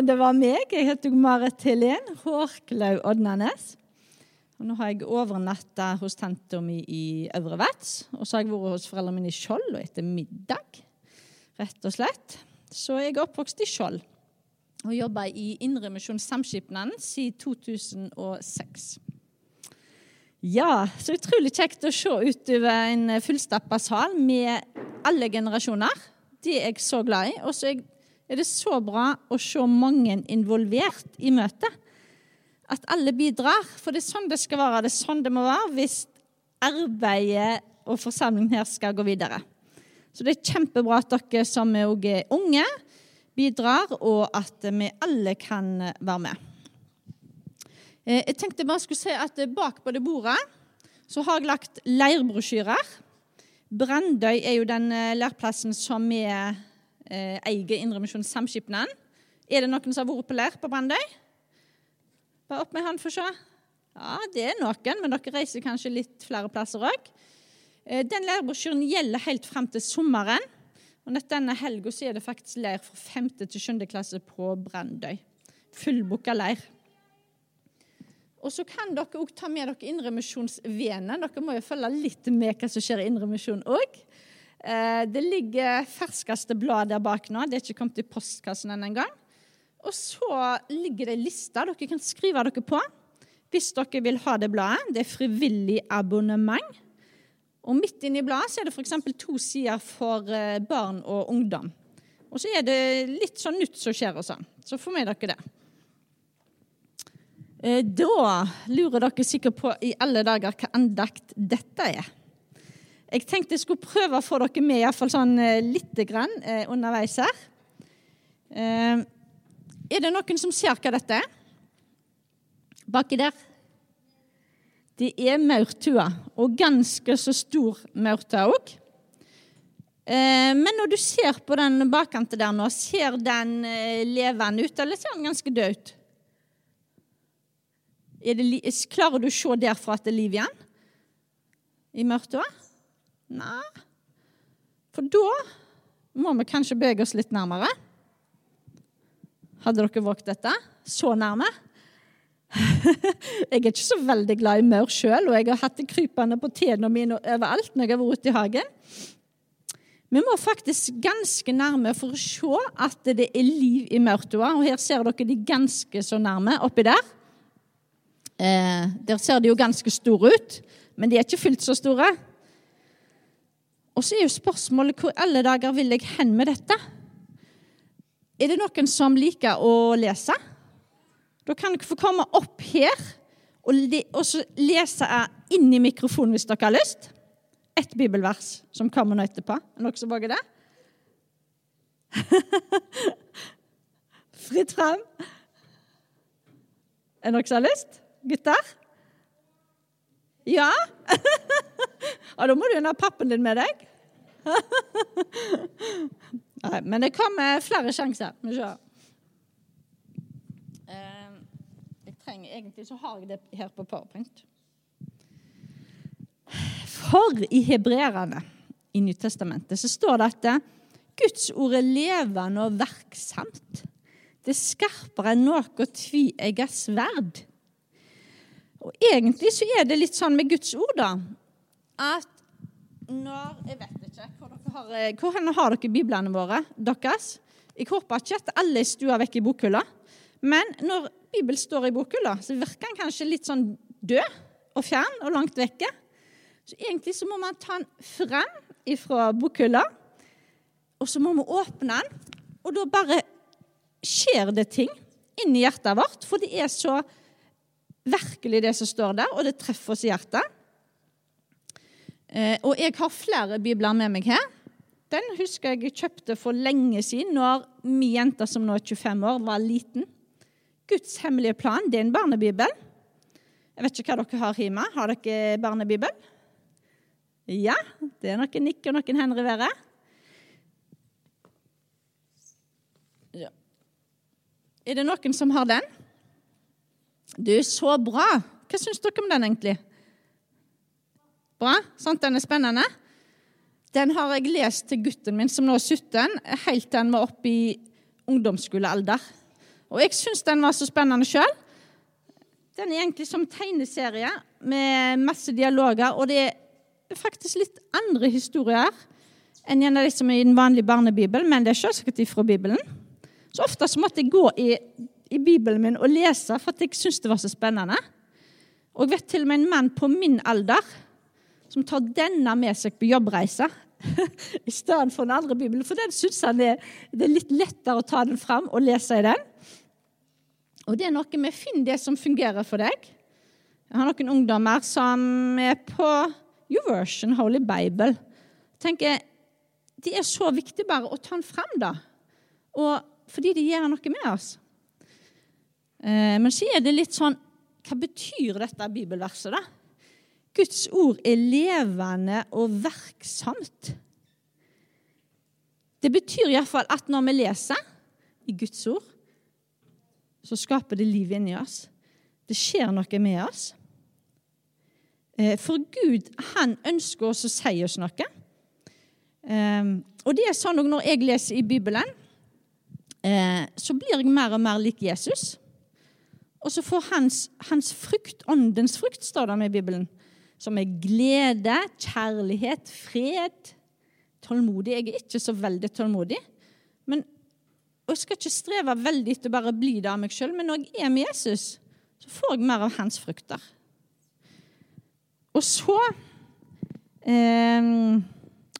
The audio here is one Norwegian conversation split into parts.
men det var meg. Jeg heter Marit Helen Hårklaug Odnanes. Og nå har jeg overnatta hos tanta mi i Øvre Vats. Og så har jeg vært hos foreldrene mine i Skjold og etter middag, rett og slett. Så jeg er oppvokst i Skjold og jobba i Indremisjon Samskipnaden siden 2006. Ja, så utrolig kjekt å se utover en fullstappa sal med alle generasjoner. Det er jeg så glad i. Og så er det så bra å se mange involvert i møtet. At alle bidrar. For det er sånn det skal være. Det er sånn det må være hvis arbeidet og forsamlingen her skal gå videre. Så det er kjempebra at dere som er unge, bidrar, og at vi alle kan være med. Eh, jeg tenkte bare skulle si at Bak på det bordet så har jeg lagt leirbrosjyrer. Brandøy er jo den eh, leirplassen som vi eh, eier Indremisjon Samskipnaden. Er det noen som har vært på leir på Brandøy? Bare opp med hånd, for å se. Ja, det er noen, men dere reiser kanskje litt flere plasser òg. Den leirbrosjyren gjelder helt fram til sommeren. Og Denne helga er det faktisk leir fra 5. til 7. klasse på Brandøy. Fullbooka leir. Og så kan dere òg ta med dere Indremisjonsvenen. Dere må jo følge litt med hva som skjer i Indremisjon òg. Eh, det ligger ferskeste blad der bak nå. Det er ikke kommet i postkassen ennå engang. Og så ligger det ei liste dere kan skrive dere på hvis dere vil ha det bladet. Det er frivillig abonnement. Og midt inni bladet er det f.eks. to sider for eh, barn og ungdom. Og så er det litt sånn nytt som skjer og sånn. Så får med dere det. Eh, da lurer dere sikkert på i alle dager hva andakt dette er. Jeg tenkte jeg skulle prøve å få dere med iallfall sånn eh, lite grann underveis her. Er det noen som ser hva dette er? Baki der? Det er maurtua, og ganske så stor maurtue òg. Eh, men når du ser på den bakkanten der nå, ser den eh, levende ut, eller ser den ganske død ut? klarer du å se derfra at det er liv igjen i maurtua? Nei. For da må vi kanskje bevege oss litt nærmere. Hadde dere våget dette? Så nærme? jeg er ikke så veldig glad i maur sjøl, og jeg har hatt det krypende på tærne mine overalt når jeg har vært ute i hagen. Vi må faktisk ganske nærme for å se at det er liv i maurtua. Og her ser dere de ganske så nærme oppi der. Eh, der ser de jo ganske store ut, men de er ikke fullt så store. Og så er jo spørsmålet hvor alle dager vil jeg hen med dette? Er det noen som liker å lese? Da kan dere få komme opp her og, le, lese inn i mikrofonen hvis dere har lyst. Ett bibelvers som kommer nå etterpå. Er dere som våger det? Fritt fram. Er det noen som har lyst? Gutter? Ja? ja da må du ha pappen din med deg. Nei, men det kommer flere sjanser. Vi ser trenger egentlig, så har jeg det her på PowerPoint. For i hebreerne i Nytestamentet så står det at Guds ord er levende og verksamt. Det er skarpere enn noe tviegget sverd. Og egentlig så er det litt sånn med Guds ord, da, at når Jeg vet ikke hvor, dere har, hvor har dere biblene våre deres? Jeg håper ikke at alle er stua vekk i bokhylla. Men når Bibelen står i bokhylla, så virker den kanskje litt sånn død og fjern og langt vekke. Så egentlig så må man ta den frem fra bokhylla, og så må vi åpne den. Og da bare skjer det ting inni hjertet vårt, for det er så virkelig det som står der, og det treffer oss i hjertet. Eh, og jeg har flere bibler med meg her. Den husker jeg kjøpte for lenge siden, når min jente som nå er 25 år, var liten. Guds hemmelige plan, det er en barnebibel. Jeg vet ikke hva dere har hjemme. Har dere barnebibel? Ja, det er noen nikk og noen hender i været. Ja. Er det noen som har den? Du, så bra. Hva syns dere om den, egentlig? Bra? Sant, den er spennende? Den har jeg lest til gutten min, som nå er 17, helt til han var oppe i ungdomsskolealder. Og jeg syns den var så spennende sjøl. Den er egentlig som tegneserie med masse dialoger, og det er faktisk litt andre historier enn en av de som er i den vanlige barnebibelen, men det er selvsagt fra Bibelen. Så ofte så måtte jeg gå i, i Bibelen min og lese for at jeg syntes det var så spennende. Og jeg vet til og med en mann på min alder som tar denne med seg på jobbreise i stedet for den andre Bibelen. For den syns han er, det er litt lettere å ta den fram og lese i den. Og det er noe med Finn det som fungerer for deg. Jeg har noen ungdommer som er på YouVersion Holy Bible. Tenker, Det er så viktig bare å ta den fram, da. Og fordi det gjør noe med oss. Eh, men så er det litt sånn Hva betyr dette bibelverset, da? Guds ord er levende og verksomt. Det betyr iallfall at når vi leser i Guds ord, så skaper det liv inni oss. Det skjer noe med oss. Eh, for Gud, han ønsker oss å si oss noe. Eh, og det er sånn når jeg leser i Bibelen, eh, så blir jeg mer og mer lik Jesus. Og så får hans, hans frukt, åndens frukt, står det med i Bibelen, som er glede, kjærlighet, fred, tålmodig. Jeg er ikke så veldig tålmodig. Men, og Jeg skal ikke streve veldig etter bare å bli det av meg sjøl, men når jeg er med Jesus, så får jeg mer av hans frukter. Og så eh,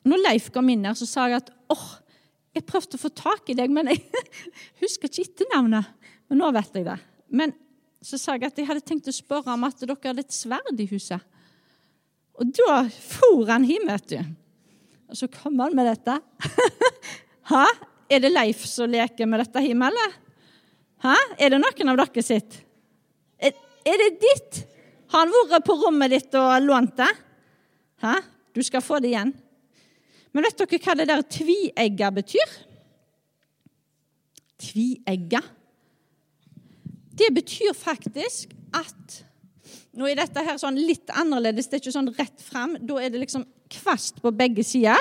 Når Leif kom inn her, så sa jeg at åh, jeg prøvde å få tak i deg, men jeg husker ikke etternavnet. Men nå vet jeg det. Men så sa jeg at jeg hadde tenkt å spørre om at dere hadde et sverd i huset. Og da for han hjem, vet du. Og så kom han med dette. Hæ? Er det Leif som leker med dette hjemme, eller? Hæ? Er det noen av dere sitt? Er, er det ditt? Har han vært på rommet ditt og lånt det? Hæ? Du skal få det igjen. Men vet dere hva det der tviegga betyr? Tviegga. Det betyr faktisk at nå er dette her sånn litt annerledes. Det er ikke sånn rett fram. Da er det liksom kvast på begge sider.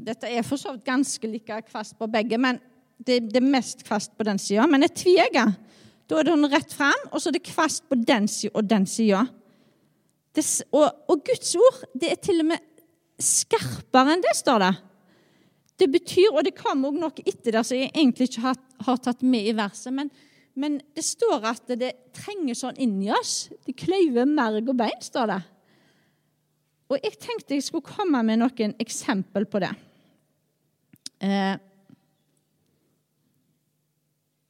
Dette er for så vidt ganske like kvast på begge, men det, det er mest kvast på den sida. Men et tviegga, da er det sånn rett fram, og så er det kvast på den sida og den sida. Og, og, Guds ord det er til og med skarpere enn det, står det. Det betyr, og det kommer òg noe etter der som jeg egentlig ikke har, har tatt med i verset, men men det står at det trenger sånn inni oss. Det kløyver merg og bein, står det. Og jeg tenkte jeg skulle komme med noen eksempel på det. Eh.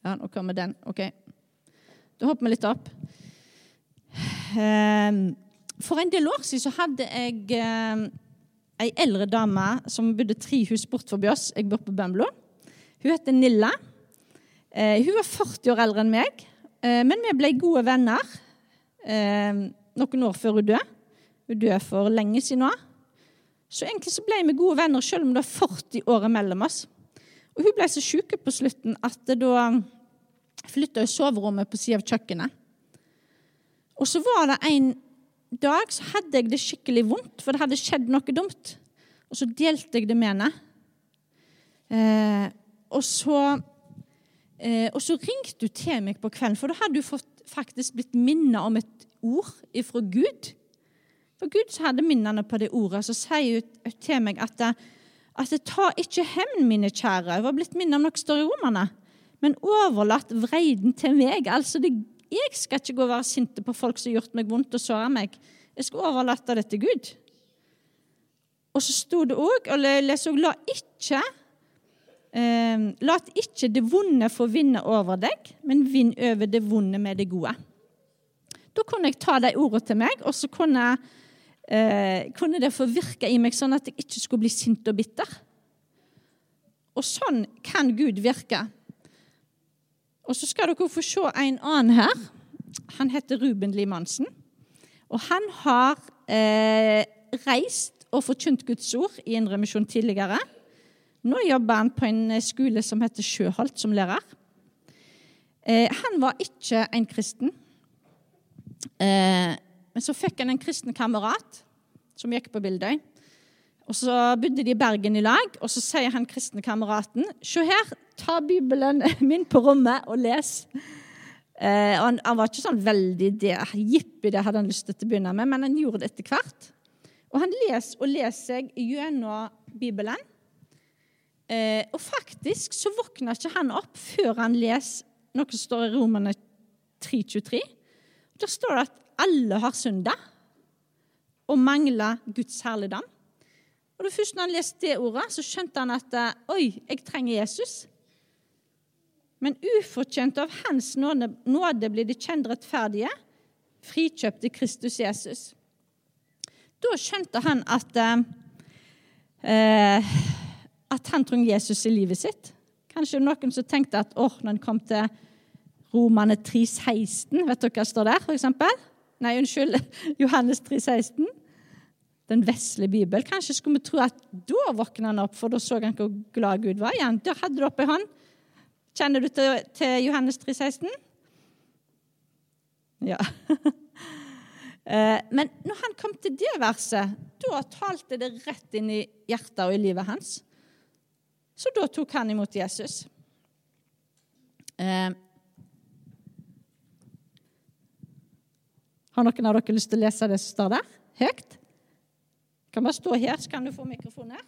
Ja, nå kommer den. OK. Da hopper vi litt opp. Eh. For en del år siden så hadde jeg eh, eldre dame som bodde tre hus bort forbi oss. Jeg bor på Bømlo. Hun heter Nilla. Eh, hun var 40 år eldre enn meg, eh, men vi ble gode venner eh, noen år før hun døde. Hun døde for lenge siden nå. Så egentlig så ble vi gode venner selv om det var 40 år mellom oss. Og Hun ble så sjuk på slutten at da flytta hun soverommet på siden av kjøkkenet. Og så var det en dag så hadde jeg det skikkelig vondt, for det hadde skjedd noe dumt. Og så delte jeg det med henne. Eh, og så Eh, og så ringte du til meg på kvelden, for da hadde du fått, faktisk blitt minnet om et ord fra Gud. For Gud hadde minnene på det ordet. Så sier hun til meg at, at ta ikke hevn, mine kjære. Jeg var blitt minnet om noe større i romerne. Men overlatt vreiden til meg. Altså, det, jeg skal ikke gå og være sinte på folk som har gjort meg vondt og såra meg. Jeg skal overlate det til Gud. Og så sto det òg, og les òg, la ikke Eh, lat ikke det vonde få vinne over deg, men vinn over det vonde med det gode. Da kunne jeg ta de ordene til meg, og så kunne, eh, kunne, det få virke i meg sånn at jeg ikke skulle bli sint og bitter. Og sånn kan Gud virke. Og så skal dere få se en annen her. Han heter Ruben Limansen. Og han har eh, reist og forkynt Guds ord i Indre Misjon tidligere. Nå jobber han på en eh, skole som heter Sjøholt, som lærer. Eh, han var ikke en kristen. Eh, men så fikk han en kristen kamerat som gikk på Bildøy. Og Så bodde de i Bergen i lag, og så sier han kristne kameraten Se her, ta Bibelen min på rommet og les. Eh, og han, han, var ikke sånn veldig det, jippi, det hadde han lyst til å begynne med, men han gjorde det etter hvert. Og han leser og leser seg gjennom Bibelen. Eh, og faktisk så våkner ikke han opp før han leser noe som står i Romerne 3.23. Der står det at alle har synda og mangler Guds herligdom. Og det Først når han leste det ordet, så skjønte han at eh, oi, jeg trenger Jesus. Men ufortjent av Hans nåde, nåde blir de kjent rettferdige, frikjøpte Kristus Jesus. Da skjønte han at, eh, at han trenger Jesus i livet sitt. Kanskje noen som tenkte at oh, når han kom til Romane 3,16 Vet dere hva står der, f.eks.? Nei, unnskyld. Johannes 3,16. Den vesle bibel. Kanskje skulle vi tro at da våkna han opp, for da så han hvor glad Gud var igjen. Da hadde du oppe i hånd. Kjenner du til, til Johannes 3,16? Ja. Eh, men når han kom til det verset, da talte det rett inn i hjertet og i livet hans. Så da tok han imot Jesus. Eh, har noen av dere lyst til å lese det som står der, høyt? Kan bare stå her, så kan du få mikrofonen her.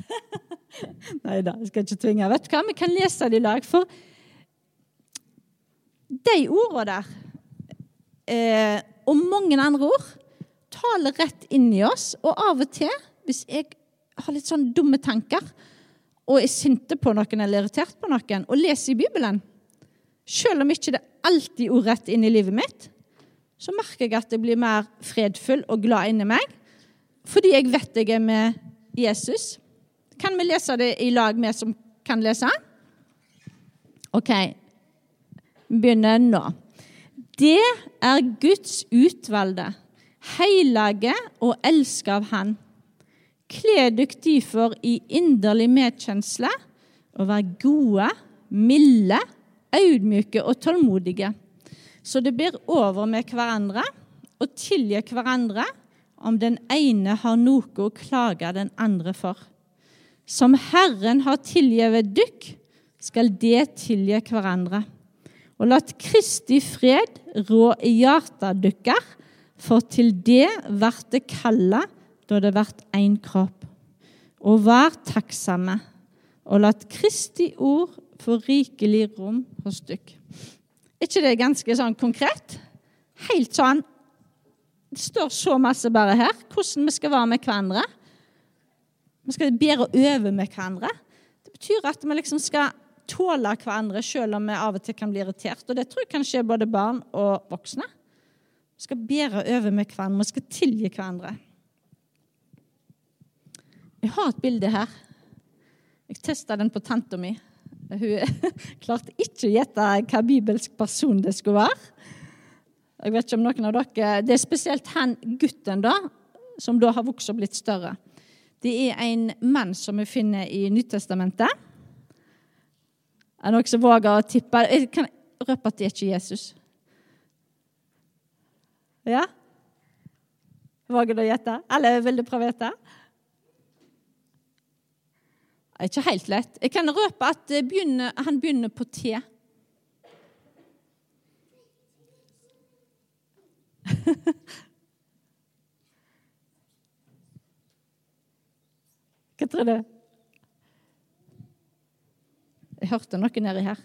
Nei da, jeg skal ikke tvinge. Vet du hva? Vi kan lese det i lag. For de ordene der eh, og mange andre ord taler rett inn i oss. Og av og til, hvis jeg har litt sånn dumme tanker og er sinte på noen eller irritert på noen, og leser i Bibelen, selv om ikke det alltid er ordrett inn i livet mitt, så merker jeg at jeg blir mer fredfull og glad inni meg, fordi jeg vet jeg er med Jesus. Kan vi lese det i lag, med som kan lese? OK. Begynner nå. Det er Guds utvalgte, hellige og elska av Han. Kle dykk derfor i inderlig medkjensle og vær gode, milde, audmyke og tålmodige, så det blir over med hverandre og tilgi hverandre om den ene har noe å klage den andre for. Som Herren har tilgitt dykk, skal det tilgi hverandre. Og la Kristi fred rå i hjertet dykkar, for til det vert det kalla da det vert én kropp. Og vær takksomme, og lat Kristi ord få rikelig rom hos dykk. Ikke det ganske sånn konkret? Helt sånn Det står så masse bare her hvordan vi skal være med hverandre. Vi skal bedre øve med hverandre. Det betyr at vi liksom skal tåle hverandre selv om vi av og til kan bli irritert. Og det tror jeg kan skje både barn og voksne. Vi skal bedre øve med hverandre, vi skal tilgi hverandre. Jeg har et bilde her. Jeg testa den på tanta mi. Hun klarte ikke å gjette hva bibelsk person det skulle være. Jeg vet ikke om noen av dere, Det er spesielt han gutten, da, som da har vokst og blitt større. Det er en mann som vi finner i Nyttestamentet. Er det noen som våger å tippe? Jeg kan røpe at det er ikke Jesus. Ja? Våger du å gjette? Eller vil du prøve å gjette? Er ikke helt lett. Jeg kan røpe at begynner, han begynner på T. Hva tror du? Jeg hørte noe nedi her.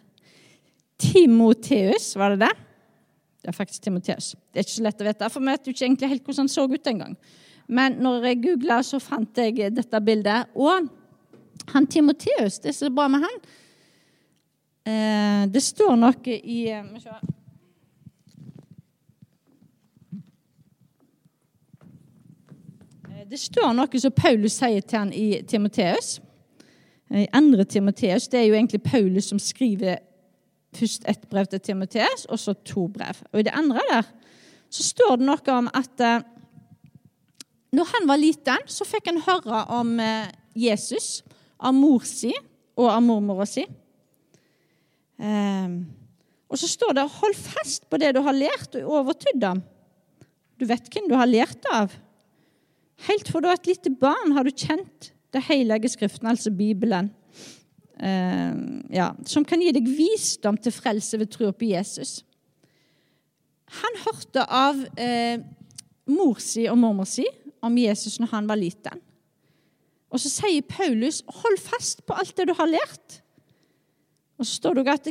Timoteus, var det det? Det er faktisk Timoteus. Det er ikke så lett å vite, for vi vet ikke egentlig helt hvordan han så ut engang. Men når jeg googla, så fant jeg dette bildet. Og han Timoteus, det er så bra med han. Eh, det står noe i eh, eh, Det står noe som Paulus sier til han i Timoteus. I andre Timoteus det er jo egentlig Paulus som skriver først ett brev til Timoteus, og så to brev. Og I det andre der så står det noe om at når han var liten, så fikk han høre om Jesus av mor si og av mormora si. Eh, og så står det 'hold fast på det du har lært og overtydd om'. Du vet hvem du har lært av. Helt fra du var et lite barn, har du kjent det hellige Skriften, altså Bibelen, eh, ja, som kan gi deg visdom til frelse ved tro på Jesus. Han hørte av eh, mor si og mormor si om Jesus når han var liten. Og så sier Paulus, 'Hold fast på alt det du har lært'. Og så står det at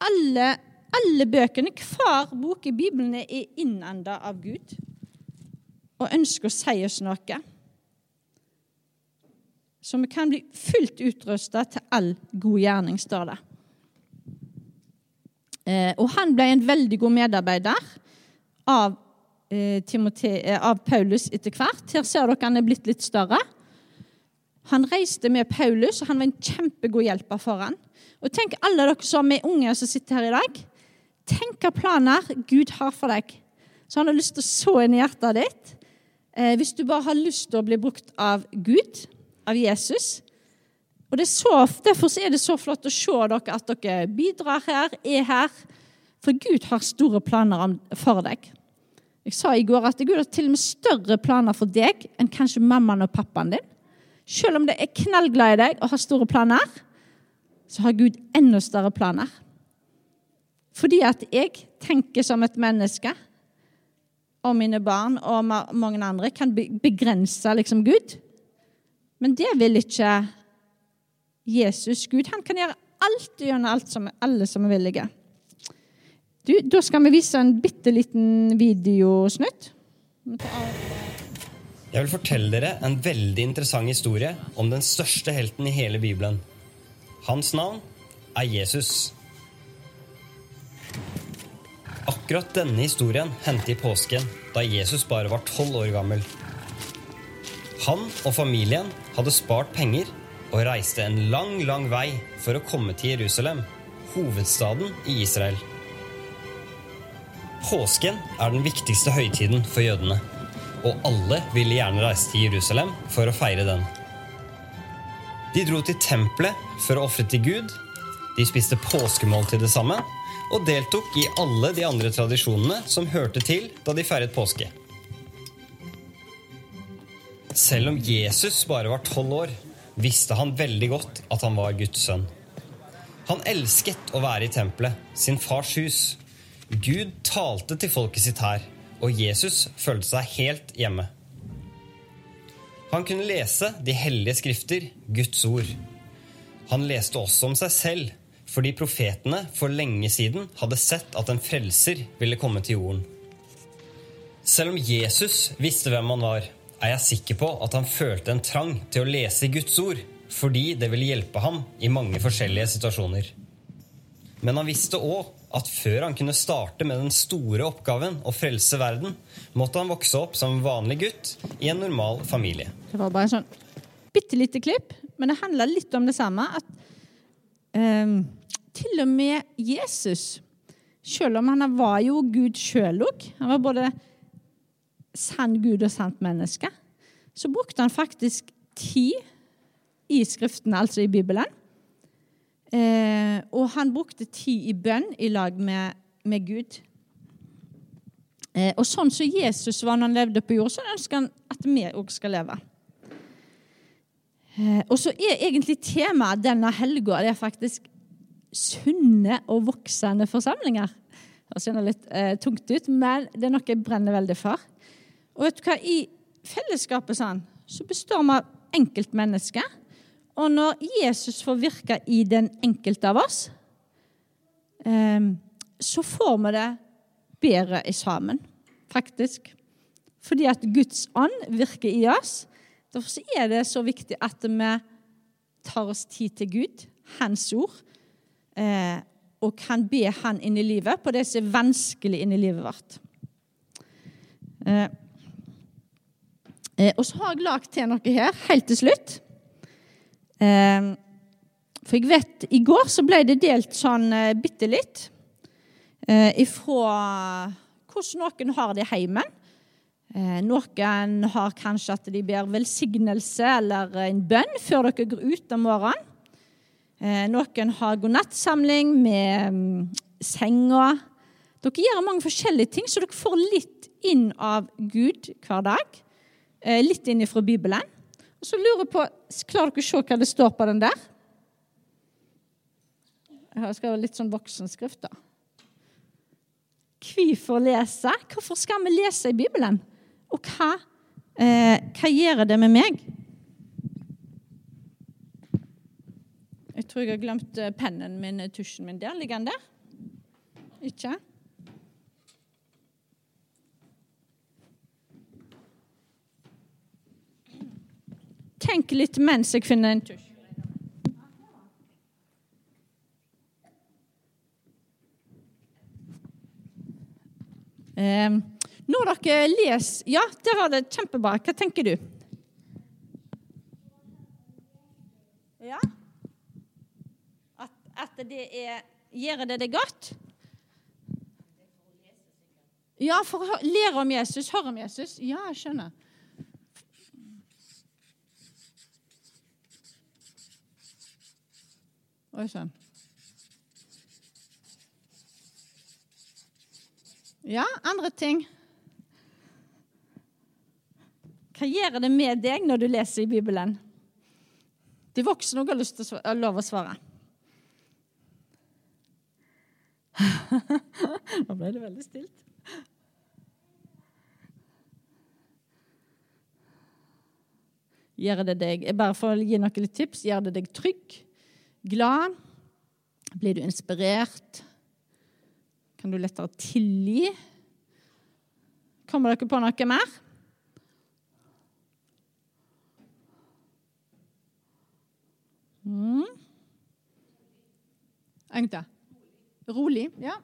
alle, alle bøkene, hver bok i Bibelen, er innanda av Gud og ønsker å si oss noe. Så vi kan bli fullt utrusta til all god gjerning, står det. Eh, og han ble en veldig god medarbeider av, eh, eh, av Paulus etter hvert. Her ser dere han er blitt litt større. Han reiste med Paulus, og han var en kjempegod hjelper for han. Og tenk alle dere som er unge som sitter her i dag. Tenk hva planer Gud har for deg. Så han har lyst til å så inn i hjertet ditt. Eh, hvis du bare har lyst til å bli brukt av Gud, av Jesus. Og så, Derfor er det så flott å se dere at dere bidrar her, er her. For Gud har store planer for deg. Jeg sa i går at Gud har til og med større planer for deg enn kanskje mammaen og pappaen din. Selv om det er knallglad i deg og har store planer, så har Gud enda større planer. Fordi at jeg tenker som et menneske, og mine barn og mange andre kan begrense liksom Gud. Men det vil ikke Jesus. Gud han kan gjøre alt gjennom alt som, alle som er villige. Du, da skal vi vise en bitte liten videosnutt. Jeg vil fortelle dere en veldig interessant historie om den største helten i hele Bibelen. Hans navn er Jesus. Akkurat denne historien hendte i påsken, da Jesus bare var tolv år gammel. Han og familien hadde spart penger og reiste en lang, lang vei for å komme til Jerusalem, hovedstaden i Israel. Påsken er den viktigste høytiden for jødene, og alle ville gjerne reise til Jerusalem for å feire den. De dro til tempelet for å ofre til Gud, de spiste påskemåltidet sammen og deltok i alle de andre tradisjonene som hørte til da de feiret påske. Selv om Jesus bare var tolv år, visste han veldig godt at han var Guds sønn. Han elsket å være i tempelet, sin fars hus, Gud talte til folket sitt her, og Jesus følte seg helt hjemme. Han kunne lese de hellige skrifter, Guds ord. Han leste også om seg selv, fordi profetene for lenge siden hadde sett at en frelser ville komme til jorden. Selv om Jesus visste hvem han var, er jeg sikker på at han følte en trang til å lese Guds ord, fordi det ville hjelpe ham i mange forskjellige situasjoner. Men han visste òg at før han kunne starte med den store oppgaven å frelse verden, måtte han vokse opp som vanlig gutt i en normal familie. Det var bare en sånn bitte lite klipp, men det handla litt om det samme. At um, til og med Jesus, selv om han var jo Gud sjøl òg Han var både sann Gud og sant menneske. Så brukte han faktisk tid i Skriftene, altså i Bibelen, Eh, og han brukte tid i bønn i lag med, med Gud. Eh, og sånn som Jesus var når han levde på jord, så ønsker han at vi òg skal leve. Eh, og så er egentlig temaet denne helga det er faktisk sunne og voksende forsamlinger. Det ser litt eh, tungt ut, men det er noe jeg brenner veldig for. Og vet du hva? I fellesskapet sånn, så består vi av enkeltmennesker og når Jesus får virke i den enkelte av oss, ehm, så får vi det bedre sammen, faktisk. Fordi at Guds ånd virker i oss. Derfor er det så viktig at vi tar oss tid til Gud, Hans ord, eh, og kan be Han inn i livet på det som er vanskelig inn i livet vårt. Eh, eh, og så har jeg lagd til noe her helt til slutt. Ehm, for jeg vet, I går så ble det delt sånn uh, bitte litt uh, ifra hvordan noen har det heimen. Uh, noen har kanskje at de ber velsignelse eller en bønn før dere går ut om morgenen. Noen har godnattsamling med um, senga. Dere gjør mange forskjellige ting, så dere får litt inn av Gud hver dag. eh, litt inn ifra Bibelen. Og så lurer jeg på, Klarer dere å se hva det står på den der? Jeg har skrevet litt sånn voksenskrift, da. Hvorfor lese? Hvorfor skal vi lese i Bibelen? Og hva, eh, hva gjør det med meg? Jeg tror jeg har glemt eh, pennen min, tusjen min der. Ligger den der? Ikke? Tenk litt mens jeg finner en tusj. Eh, når dere leser Ja, der var det kjempebra. Hva tenker du? Ja? At, at det er Gjør det det godt? Ja, for å lære om Jesus, høre om Jesus. Ja, jeg skjønner. Oi sann. Ja, andre ting. Hva gjør det med deg når du leser i Bibelen? De voksne har lyst til å lov å svare. Nå ble det veldig stilt. Gjør det deg, Bare for å gi noen tips. Gjør det deg trygg? Glad? Blir du inspirert? Kan du lettere tilgi? Kommer dere på noe mer? Mm. Engte. Rolig. Ja.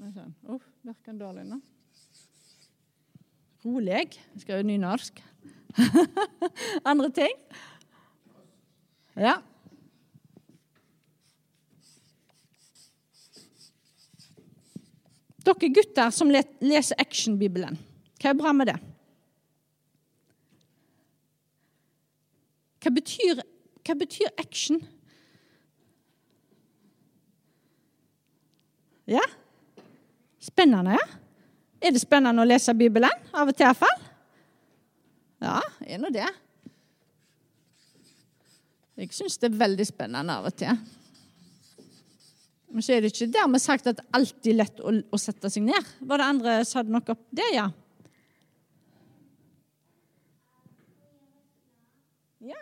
Uff, virker dårlig nå. Rolig. Jeg skal jo nynorsk. Andre ting? Ja. Dere gutter som leser Action-bibelen, hva er bra med det? Hva betyr, hva betyr action? Ja? Spennende, ja? Er det spennende å lese Bibelen? Av og til iallfall? Ja, er nå det. Jeg syns det er veldig spennende av og til. Men så er det ikke dermed sagt at det alltid er lett å, å sette seg ned. Var det andre som hadde noe opp det, ja? Ja.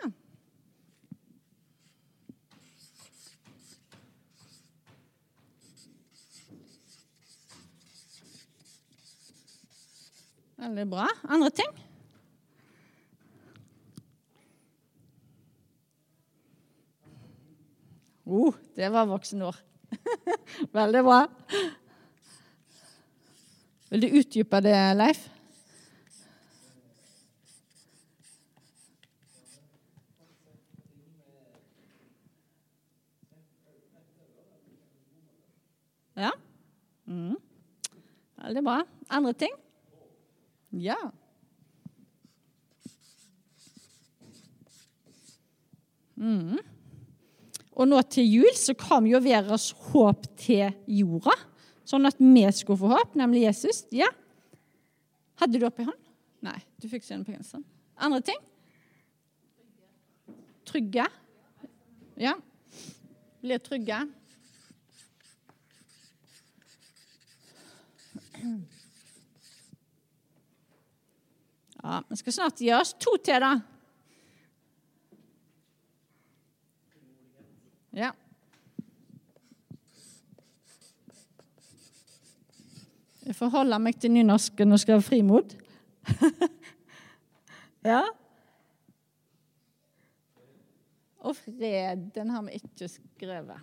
Veldig bra. Andre ting? Uh, det var voksenord. Veldig bra. Vil du utdype det, Leif? Ja. Mm. Veldig bra. Andre ting? Ja. Mm. Og nå til jul så kom jo verdens håp til jorda, sånn at vi skulle få håp, nemlig Jesus. Ja. Hadde du oppi hånd? Nei, du fikk se den på genseren. Andre ting? Trygge. Ja. Blir trygge. Ja, Vi skal snart gi oss to til, da. Ja. Jeg får holde meg til nynorsken og skrive frimod. ja. Og fred, den har vi ikke skrevet.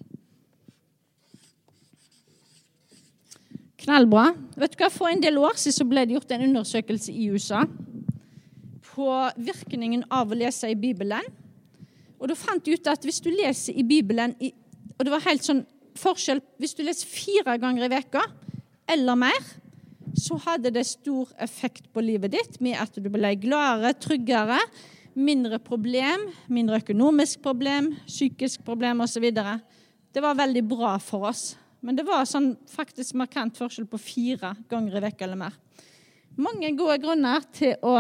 Knallbra. Vet du hva, For en del år siden ble det gjort en undersøkelse i USA på virkningen av å lese i Bibelen. Og da fant jeg ut at hvis du leser i Bibelen Og det var helt sånn forskjell Hvis du leser fire ganger i veka eller mer, så hadde det stor effekt på livet ditt med at du ble gladere, tryggere, mindre problem, mindre økonomisk problem, psykisk problem osv. Det var veldig bra for oss. Men det var sånn faktisk markant forskjell på fire ganger i veka eller mer. mange gode grunner til å,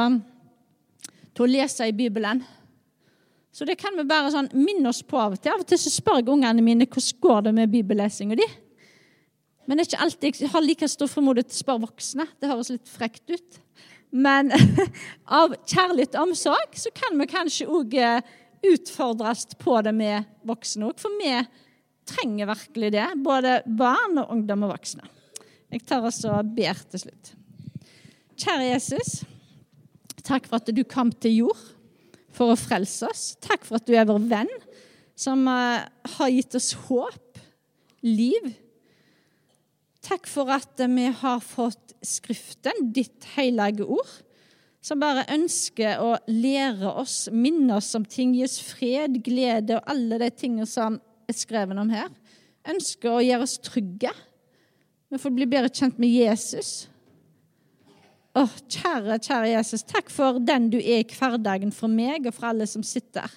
til å lese i Bibelen. Så det kan vi bare sånn minne oss på av og til. Av og til så spør jeg ungene mine hvordan går det med bibellesinga di. Men det er ikke alltid jeg har like stor formodighet til å spørre voksne. Det høres litt frekt ut. Men av kjærlighet og omsorg så kan vi kanskje òg utfordres på det med voksne òg. For vi trenger virkelig det, både barn og ungdom og voksne. Jeg tar også og ber til slutt. Kjære Jesus, takk for at du kom til jord for å frelse oss. Takk for at du er vår venn, som uh, har gitt oss håp, liv. Takk for at uh, vi har fått Skriften, ditt hellige ord, som bare ønsker å lære oss, minne oss om ting, gi oss fred, glede og alle de tingene som er skrevet om her. Ønsker å gjøre oss trygge. Vi får bli bedre kjent med Jesus. Åh, kjære, kjære Jesus, takk for den du er i hverdagen for meg og for alle som sitter.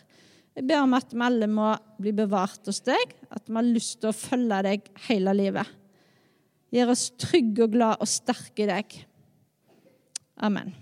Jeg ber om at vi alle må bli bevart hos deg, at vi har lyst til å følge deg hele livet. Gjør oss trygge og glad og sterke i deg. Amen.